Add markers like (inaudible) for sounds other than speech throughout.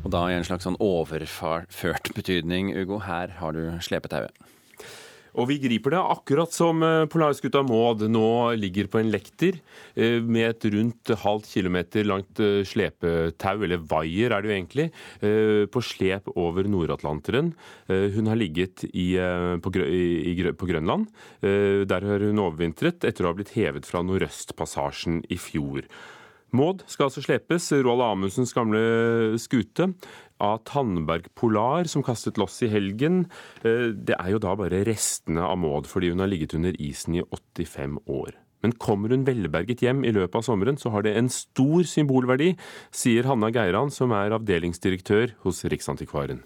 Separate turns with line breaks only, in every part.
Og da i en slags sånn overført betydning, Ugo. Her har du slepetauet.
Og vi griper det akkurat som eh, Polarskuta Maud nå ligger på en lekter eh, med et rundt halvt kilometer langt eh, slepetau, eller vaier er det jo egentlig, på slep over Nord-Atlanteren. Hun har ligget i, på, i, på, Grønland. Der har hun overvintret etter å ha blitt hevet fra Nordøstpassasjen i fjor. Maud skal altså slepes, Roald Amundsens gamle skute, av Tandberg Polar, som kastet loss i helgen. Eh, det er jo da bare restene av Maud, fordi hun har ligget under isen i 85 år. Men kommer hun velberget hjem i løpet av sommeren, så har det en stor symbolverdi, sier Hanna Geiran, som er avdelingsdirektør hos Riksantikvaren.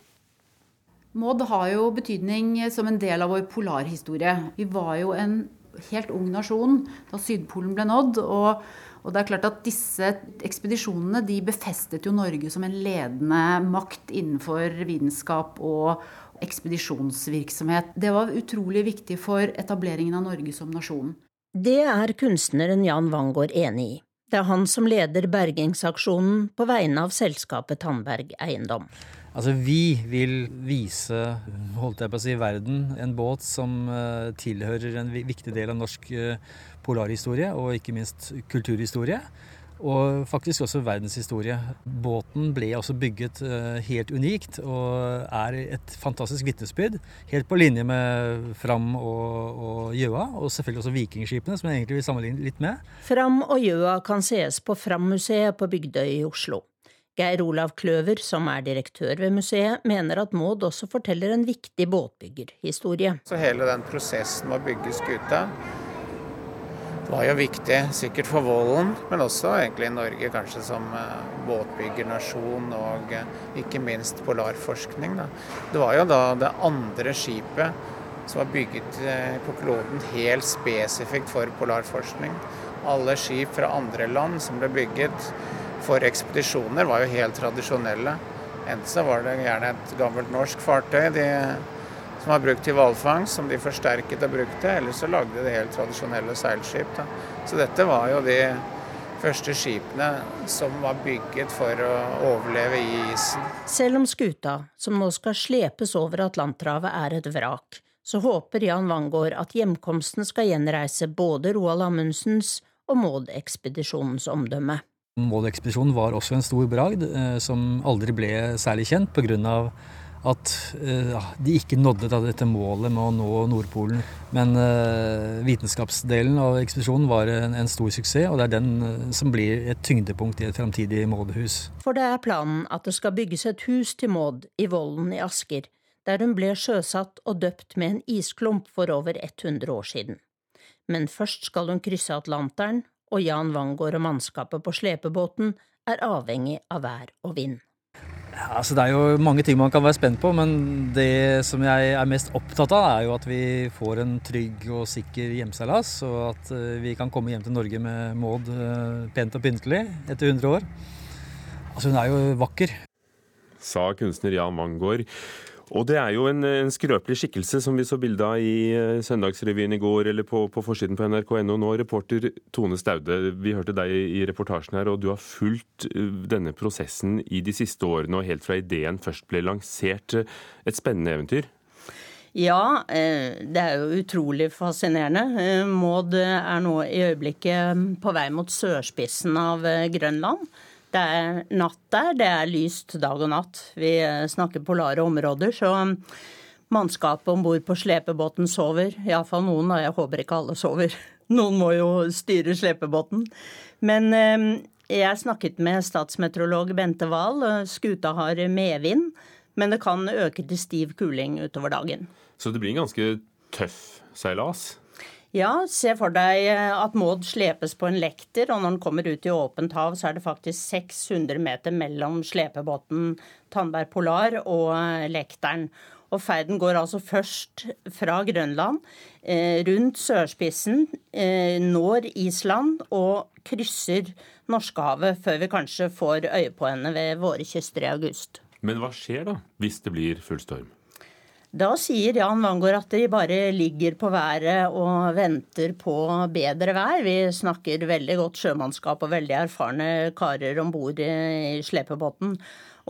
Maud har jo betydning som en del av vår polarhistorie. Vi var jo en helt ung nasjon da Sydpolen ble nådd. og og det er klart at Disse ekspedisjonene de befestet jo Norge som en ledende makt innenfor vitenskap og ekspedisjonsvirksomhet. Det var utrolig viktig for etableringen av Norge som nasjon.
Det er kunstneren Jan Wangård enig i. Det er han som leder bergingsaksjonen på vegne av selskapet Tandberg Eiendom.
Altså, Vi vil vise holdt jeg på å si, verden en båt som uh, tilhører en viktig del av norsk uh, polarhistorie, og ikke minst kulturhistorie. Og faktisk også verdenshistorie. Båten ble også bygget uh, helt unikt og er et fantastisk vitnesbyrd. Helt på linje med Fram og, og Gjøa, og selvfølgelig også vikingskipene, som jeg egentlig vil sammenligne litt med.
Fram og Gjøa kan ses på Fram-museet på Bygdøy i Oslo. Geir Olav Kløver, som er direktør ved museet, mener at Maud også forteller en viktig båtbyggerhistorie.
Så hele den prosessen med å bygge skuta var jo viktig, sikkert for Vollen, men også egentlig Norge kanskje som eh, båtbyggernasjon og eh, ikke minst polarforskning. Da. Det var jo da det andre skipet som var bygget eh, på kloden helt spesifikt for polarforskning. Alle skip fra andre land som ble bygget for ekspedisjoner var jo helt tradisjonelle. Enten så var det gjerne et gammelt norsk fartøy de, som var brukt til hvalfangst, som de forsterket og brukte, eller så lagde de helt tradisjonelle seilskip. Da. Så dette var jo de første skipene som var bygget for å overleve i isen.
Selv om skuta, som nå skal slepes over Atlanterhavet, er et vrak, så håper Jan Wangård at hjemkomsten skal gjenreise både Roald Amundsens og Maud-ekspedisjonens omdømme.
Målekspedisjonen var også en stor bragd eh, som aldri ble særlig kjent pga. At eh, de ikke nådde dette målet med å nå Nordpolen. Men uh, vitenskapsdelen av ekspedisjonen var en, stor suksess, og det er den som blir et tyngdepunkt i et framtidig Maud-hus.
For det er planen at det skal bygges et hus til Maud i Vollen i Asker, der hun ble sjøsatt og døpt med en isklump for over 100 år siden. Men først skal hun krysse Atlanteren og Jan Wangård og mannskapet på slepebåten er avhengig av vær og vind.
Ja, altså det er jo mange ting man kan være spent på, men det som jeg er mest opptatt av, er jo at vi får en trygg og sikker hjemseilas, og at eh, vi kan komme hjem til Norge med Maud eh, pent og pyntelig etter 100 år. Altså Hun er jo vakker.
Sa kunstner Jan Wangård. Og det er jo en, en skrøpelig skikkelse som vi så bilde av i uh, Søndagsrevyen i går, eller på, på forsiden på nrk.no nå. Reporter Tone Staude, vi hørte deg i reportasjen her, og du har fulgt uh, denne prosessen i de siste årene, og helt fra ideen først ble lansert. Et spennende eventyr?
Ja, eh, det er jo utrolig fascinerende. Maud er nå i øyeblikket på vei mot sørspissen av Grønland. Det er natt der, det er lyst dag og natt. Vi eh, snakker polare områder, så mannskapet om bord på slepebåten sover. Iallfall noen, da. Jeg håper ikke alle sover. (laughs) Noen må jo styre slepebåten. Men eh, jeg snakket med statsmeteorolog Bente Wahl. Skuta har medvind, men det kan øke til stiv kuling utover dagen.
Så det blir en ganske tøff seilas?
Ja, se for deg eh, at Maud slepes på en lekter, og når den kommer ut i åpent hav, så er det faktisk 600 meter mellom slepebåten Tandberg Polar og eh, lekteren. Og ferden går altså først fra Grønland, eh, rundt sørspissen, når Island og krysser Norskehavet før vi kanskje får øye på henne ved våre kyster i august.
Men hva skjer da, hvis det blir full storm?
Da sier Jan Wangård at de bare ligger på været og venter på bedre vær. Vi snakker veldig godt sjømannskap og veldig erfarne karer om bord i slepebåten.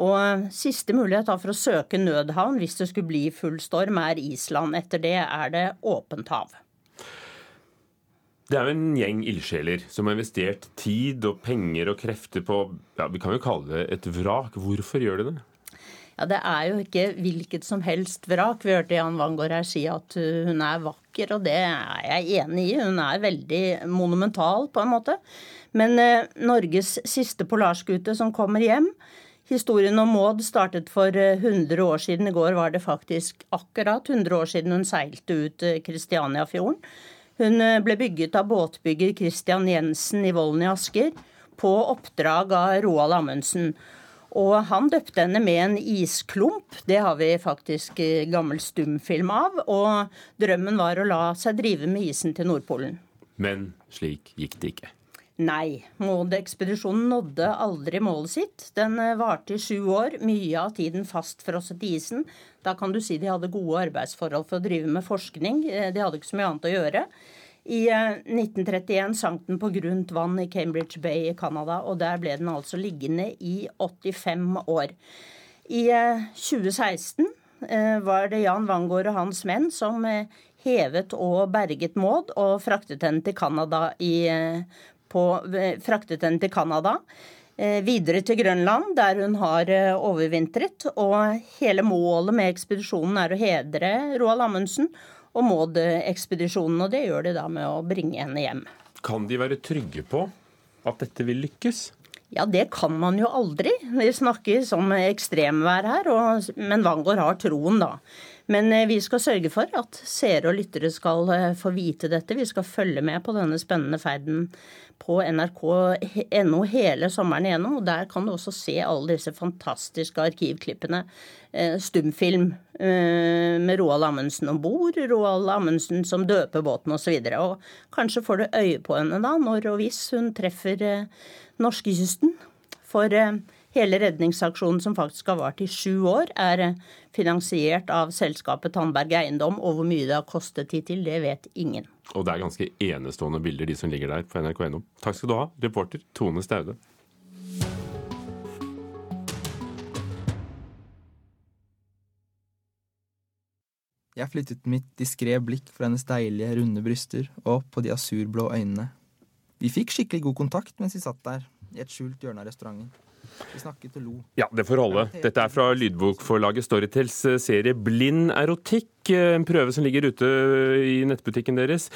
Og siste mulighet for å søke nødhavn hvis det skulle bli full storm, er Island. Etter det er det åpent hav.
Det er jo en gjeng ildsjeler som har investert tid og penger og krefter på ja, vi kan jo kalle det et vrak. Hvorfor gjør de det?
Ja, Det er jo ikke hvilket som helst vrak. Vi hørte Jan Wangård her si at hun er vakker, og det er jeg enig i. Hun er veldig monumental, på en måte. Men eh, Norges siste polarskute som kommer hjem Historien om Maud startet for 100 år siden. I går var det faktisk akkurat 100 år siden hun seilte ut Kristianiafjorden. Hun ble bygget av båtbygger Christian Jensen i Vollen i Asker på oppdrag av Roald Amundsen. Og han døpte henne med en isklump. Det har vi faktisk eh, gammel stumfilm av. Og drømmen var å la seg drive med isen til Nordpolen.
Men slik gikk det ikke.
Nei. Mådeekspedisjonen nådde aldri målet sitt. Den eh, varte i sju år, mye av tiden fastfrosset i isen. Da kan du si de hadde gode arbeidsforhold for å drive med forskning. Eh, de hadde ikke så mye annet å gjøre. I 1931 eh, sank den på grunt vann i Cambridge Bay i Canada, og der ble den altså liggende i 85 år. I 2016 var det Jan Wangård og hans menn som hevet og berget Maud og fraktet henne til Canada. Eh, videre til Grønland, der hun har eh, overvintret. Og hele målet med ekspedisjonen er å hedre Roald Amundsen og Maud-ekspedisjonen. Og det gjør de da med å bringe henne hjem.
Kan de være trygge på at dette vil lykkes?
Ja, det kan man jo aldri. Vi snakker som ekstremvær her, og, men Wangård har troen, da. Men eh, vi skal sørge for at seere og lyttere skal få vite dette. Vi skal følge med på denne spennende ferden på nrk.no hele sommeren igjennom. og Der kan du også se alle disse fantastiske arkivklippene. Eh, stumfilm eh, med Roald Amundsen om bord, Roald Amundsen som døper båten osv. Og, så og kanskje får du øye på henne da, når og hvis hun treffer eh, norskekysten. For hele redningsaksjonen, som faktisk har vart i sju år, er finansiert av selskapet Tandberg Eiendom. Og hvor mye det har kostet hittil, det vet ingen.
Og det er ganske enestående bilder, de som ligger der på nrk.no. Takk skal du ha, reporter Tone Staude.
Jeg flyttet mitt diskré blikk fra hennes deilige, runde bryster og opp på de asurblå øynene. Vi fikk skikkelig god kontakt mens vi satt der, i et skjult hjørne av restauranten. Vi snakket og lo.
Ja, det får holde. Dette er fra lydbokforlaget Storytels eh, serie Blind erotikk. Eh, en prøve som ligger ute i nettbutikken deres.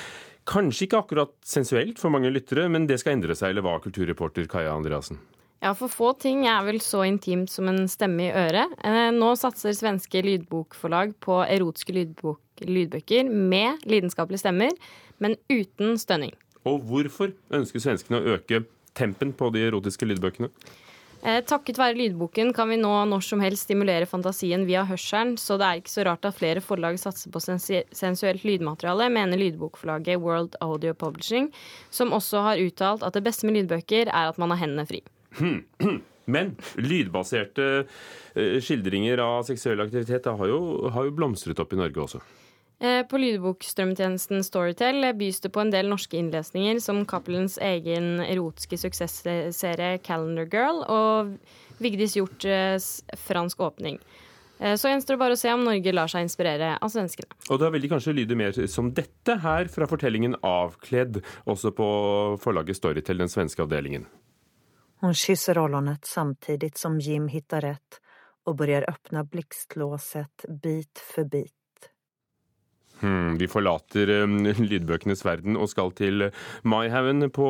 Kanskje ikke akkurat sensuelt for mange lyttere, men det skal endre seg, eller hva, kulturreporter Kaja Andreassen?
Ja, for få ting er vel så intimt som en stemme i øret. Eh, nå satser svenske lydbokforlag på erotiske lydbok, lydbøker med lidenskapelige stemmer, men uten stønning.
Og hvorfor ønsker svenskene å øke tempen på de erotiske lydbøkene?
Eh, takket være lydboken kan vi nå når som helst stimulere fantasien via hørselen, så det er ikke så rart at flere forlag satser på sensuelt lydmateriale, mener lydbokforlaget World Audio Publishing, som også har uttalt at det beste med lydbøker er at man har hendene fri. (clears throat)
Men lydbaserte eh, skildringer av seksuell aktivitet har jo, har jo blomstret opp i Norge også.
Eh, på lydbokstrømmetjenesten Storytel bys det på en del norske innlesninger, som Cappelens egen erotiske suksessserie Calendar Girl og Vigdis Hjorts fransk åpning. Eh, så gjenstår det bare å se om Norge lar seg inspirere av svenskene.
Og da vil de kanskje lyde mer som dette her fra fortellingen Avkledd, også på forlaget Storytel, den svenske avdelingen.
Hun kysser ollonet samtidig som Jim hittar rett og begynner åpne blixtlåset bit for bit.
Hmm, vi forlater um, lydbøkenes verden og skal til Maihaugen på,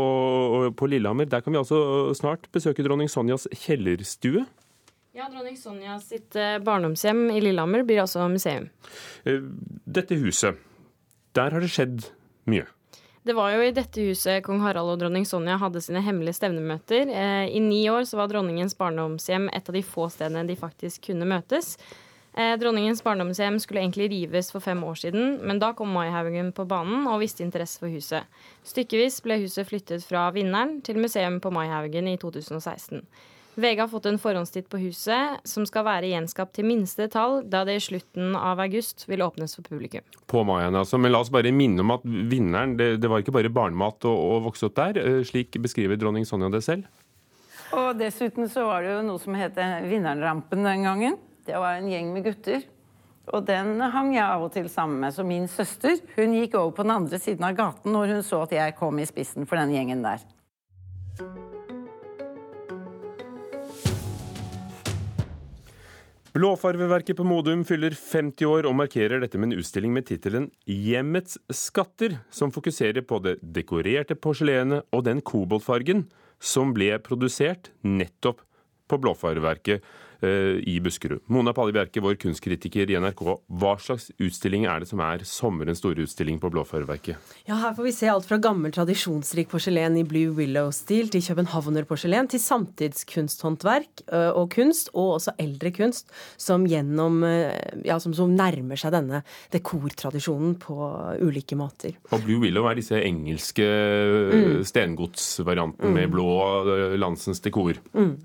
på, Lillehammer. Der kan vi altså snart besøke dronning Sonjas kjellerstue.
Ja, Dronning Sonja sitt eh, barndomshjem i Lillehammer blir altså museum.
Eh, dette huset, der har det skjedd mye.
Det var jo i dette huset kong Harald og dronning Sonja hadde sine hemmelige stevnemøter. Eh, I ni år så var dronningens barndomshjem et av de få stedene de faktisk kunne møtes. Eh, dronningens barndomshjem skulle egentlig rives for fem år siden, men da kom Maihaugen på banen og viste interesse for huset. Stykkevis ble huset flyttet fra Vinneren til museum på Maihaugen i 2016. VG har fått en forhåndstitt på huset, som skal være gjenskapt til minste detalj, da det i slutten av august vil åpnes for publikum.
På Maihaugen, altså. Men la oss bare minne om at Vinneren, det, det var ikke bare barnemat å, å vokse opp der. Eh, slik beskriver dronning Sonja det selv?
Og dessuten så var det jo noe som het Vinnerrampen den gangen. Det var en gjeng med gutter. Og den hang jeg av og til sammen med. Så min søster hun gikk over på den andre siden av gaten når hun så at jeg kom i spissen for den gjengen der.
Blåfarveverket på Modum fyller 50 år og markerer dette med en utstilling med tittelen 'Hjemmets skatter', som fokuserer på det dekorerte porselenet og den koboltfargen som ble produsert nettopp på Blåfarveverket Eh, i Buskerud. Mona Palli Bjerke, vår kunstkritiker i NRK. Hva slags utstilling er det som er sommerens store utstilling på Blåfarverket?
Ja, Her får vi se alt fra gammel, tradisjonsrik porselen i Blue Willow-stil til københavnerporselen, til samtidskunsthåndverk eh, og kunst, og også eldre kunst, som gjennom eh, ja, som, som nærmer seg denne dekortradisjonen på ulike måter.
Og Blue Willow er disse engelske mm. stengodsvariantene mm. med blå landsens dekor. Mm.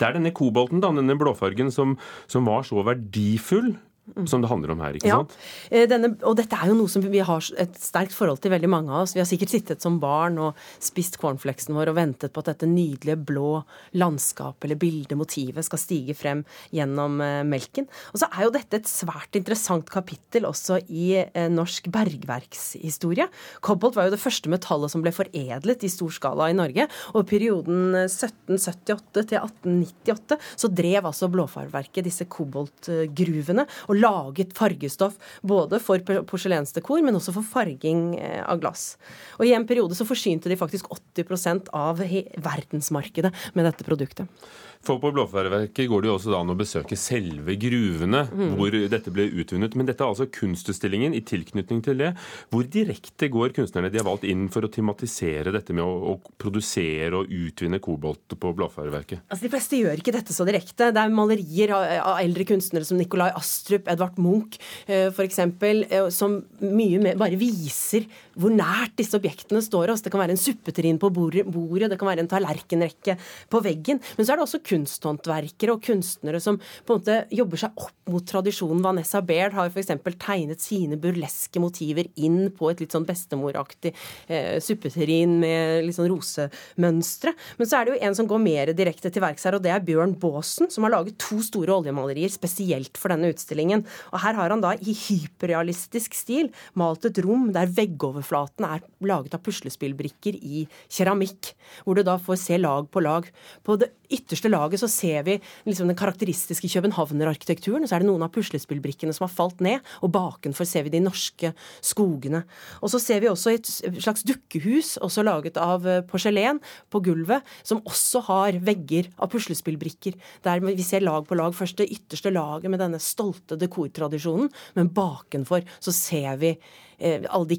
Det er denne kobolten, da, denne blåfargen, som, som var så verdifull som det handler om her. ikke?
Ja, sant? denne, og dette er jo noe som vi har et sterkt forhold til, veldig mange av oss. Vi har sikkert sittet som barn og spist cornflakesen vår og ventet på at dette nydelige blå landskapet eller bildet, motivet, skal stige frem gjennom uh, melken. Og så er jo dette et svært interessant kapittel også i uh, norsk bergverkshistorie. Kobolt var jo det første metallet som ble foredlet i stor skala i Norge. Og i perioden 1778 til 1898 så drev altså Blåfarverket disse koboltgruvene. og laget fargestoff både for porselensdekor, men også for farging eh, av glass. Og I en periode så forsynte de faktisk 80% av verdensmarkedet med dette produktet.
For på Blåfarverket går det jo også an å besøke selve gruvene mm. hvor dette ble utvunnet. Men dette er altså kunstutstillingen i tilknytning til det. Hvor direkte går kunstnerne de har valgt inn for å tematisere dette med å, å produsere og utvinne kobolt på Blåfarverket?
Altså, de fleste gjør ikke dette så direkte. Det er malerier av, av eldre kunstnere som Nikolai Astrup, Edvard Munch eh, f.eks., eh, som mye mer bare viser hvor nært disse objektene står oss. Det kan være en suppeterrin på bordet, det kan være en tallerkenrekke på veggen. Men så er det også kunsthåndverkere og kunstnere som på en måte jobber seg opp mot tradisjonen. Vanessa Baird har f.eks. tegnet sine burleske motiver inn på et litt sånn bestemoraktig eh, suppeterrin med litt sånn rosemønstre. Men så er det jo en som går mer direkte til verks her, og det er Bjørn Baasen, som har laget to store oljemalerier spesielt for denne utstillingen. Og her har han da i hyperrealistisk stil malt et rom der veggoverflaten er laget av puslespillbrikker i keramikk, hvor du da får se lag på lag. På det ytterste laget så ser vi liksom den karakteristiske københavnerarkitekturen. Så er det noen av puslespillbrikkene som har falt ned, og bakenfor ser vi de norske skogene. Og så ser vi også et slags dukkehus, også laget av eh, porselen, på gulvet, som også har vegger av puslespillbrikker. Der vi ser lag på lag. Først det ytterste laget med denne stolte dekortradisjonen, men bakenfor så ser vi alle de,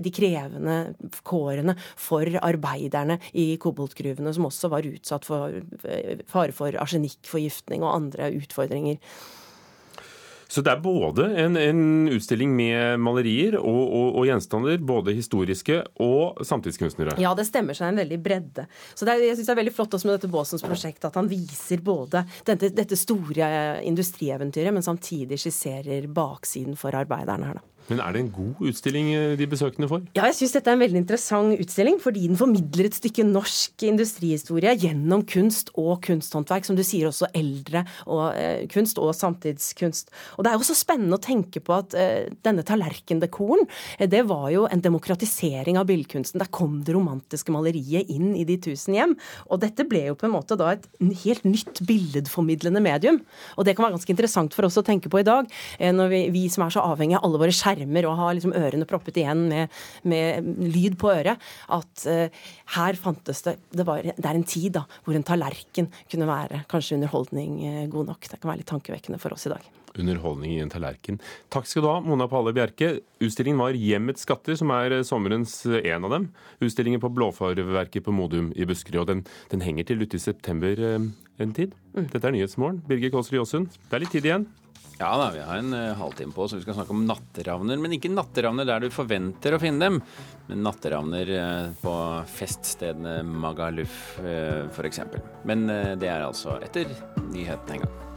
de krevende kårene for arbeiderne i koboltgruvene, som også var utsatt for eh, fare for arsenikkforgiftning og andre utfordringer.
Så det er både en, en utstilling med malerier og, og, og, gjenstander, både historiske og samtidskunstnere?
Ja, det stemmer seg en veldig bredde. Så er, jeg synes det er veldig flott også med dette Baasens prosjekt at han viser både dette, dette store industrieventyret, men samtidig skisserer baksiden for arbeiderne her. da.
Men er det en god utstilling eh, de besøkende får?
Ja, jeg syns dette er en veldig interessant utstilling, fordi den formidler et stykke norsk industrihistorie gjennom kunst og kunsthåndverk, som du sier også eldre og, eh, kunst og samtidskunst. Og det er jo så spennende å tenke på at eh, denne tallerkendekoren, eh, det var jo en demokratisering av billedkunsten. Der kom det romantiske maleriet inn i de tusen hjem. Og dette ble jo på en måte da et helt nytt billedformidlende medium. Og det kan være ganske interessant for oss å tenke på i dag, eh, når vi, vi som er så avhengige av alle våre skjermer skjermer og har liksom ørene proppet igjen med, med lyd på øret, at uh, her fantes det det, var, det, er en tid da, hvor en tallerken kunne være kanskje underholdning uh, god nok. Det kan være litt tankevekkende for oss i dag
underholdning i en tallerken. Takk skal du ha, Mona Palle Bjerke. Utstillingen var 'Hjemmets skatter', som er eh, sommerens en av dem. Utstillingen på Blåfarverket på Modum i Buskerud. og den, den, henger til ute i september en tid. Mm. Dette er Nyhetsmorgen. Birger Kåsrud Jåsund, det er litt tid igjen.
Ja da, vi har en uh, halvtime på, så vi skal snakke om natteravner. Men ikke natteravner der du forventer å finne dem, men natteravner uh, på feststedene Magaluf uh, f.eks. Men det er altså etter nyheten en gang.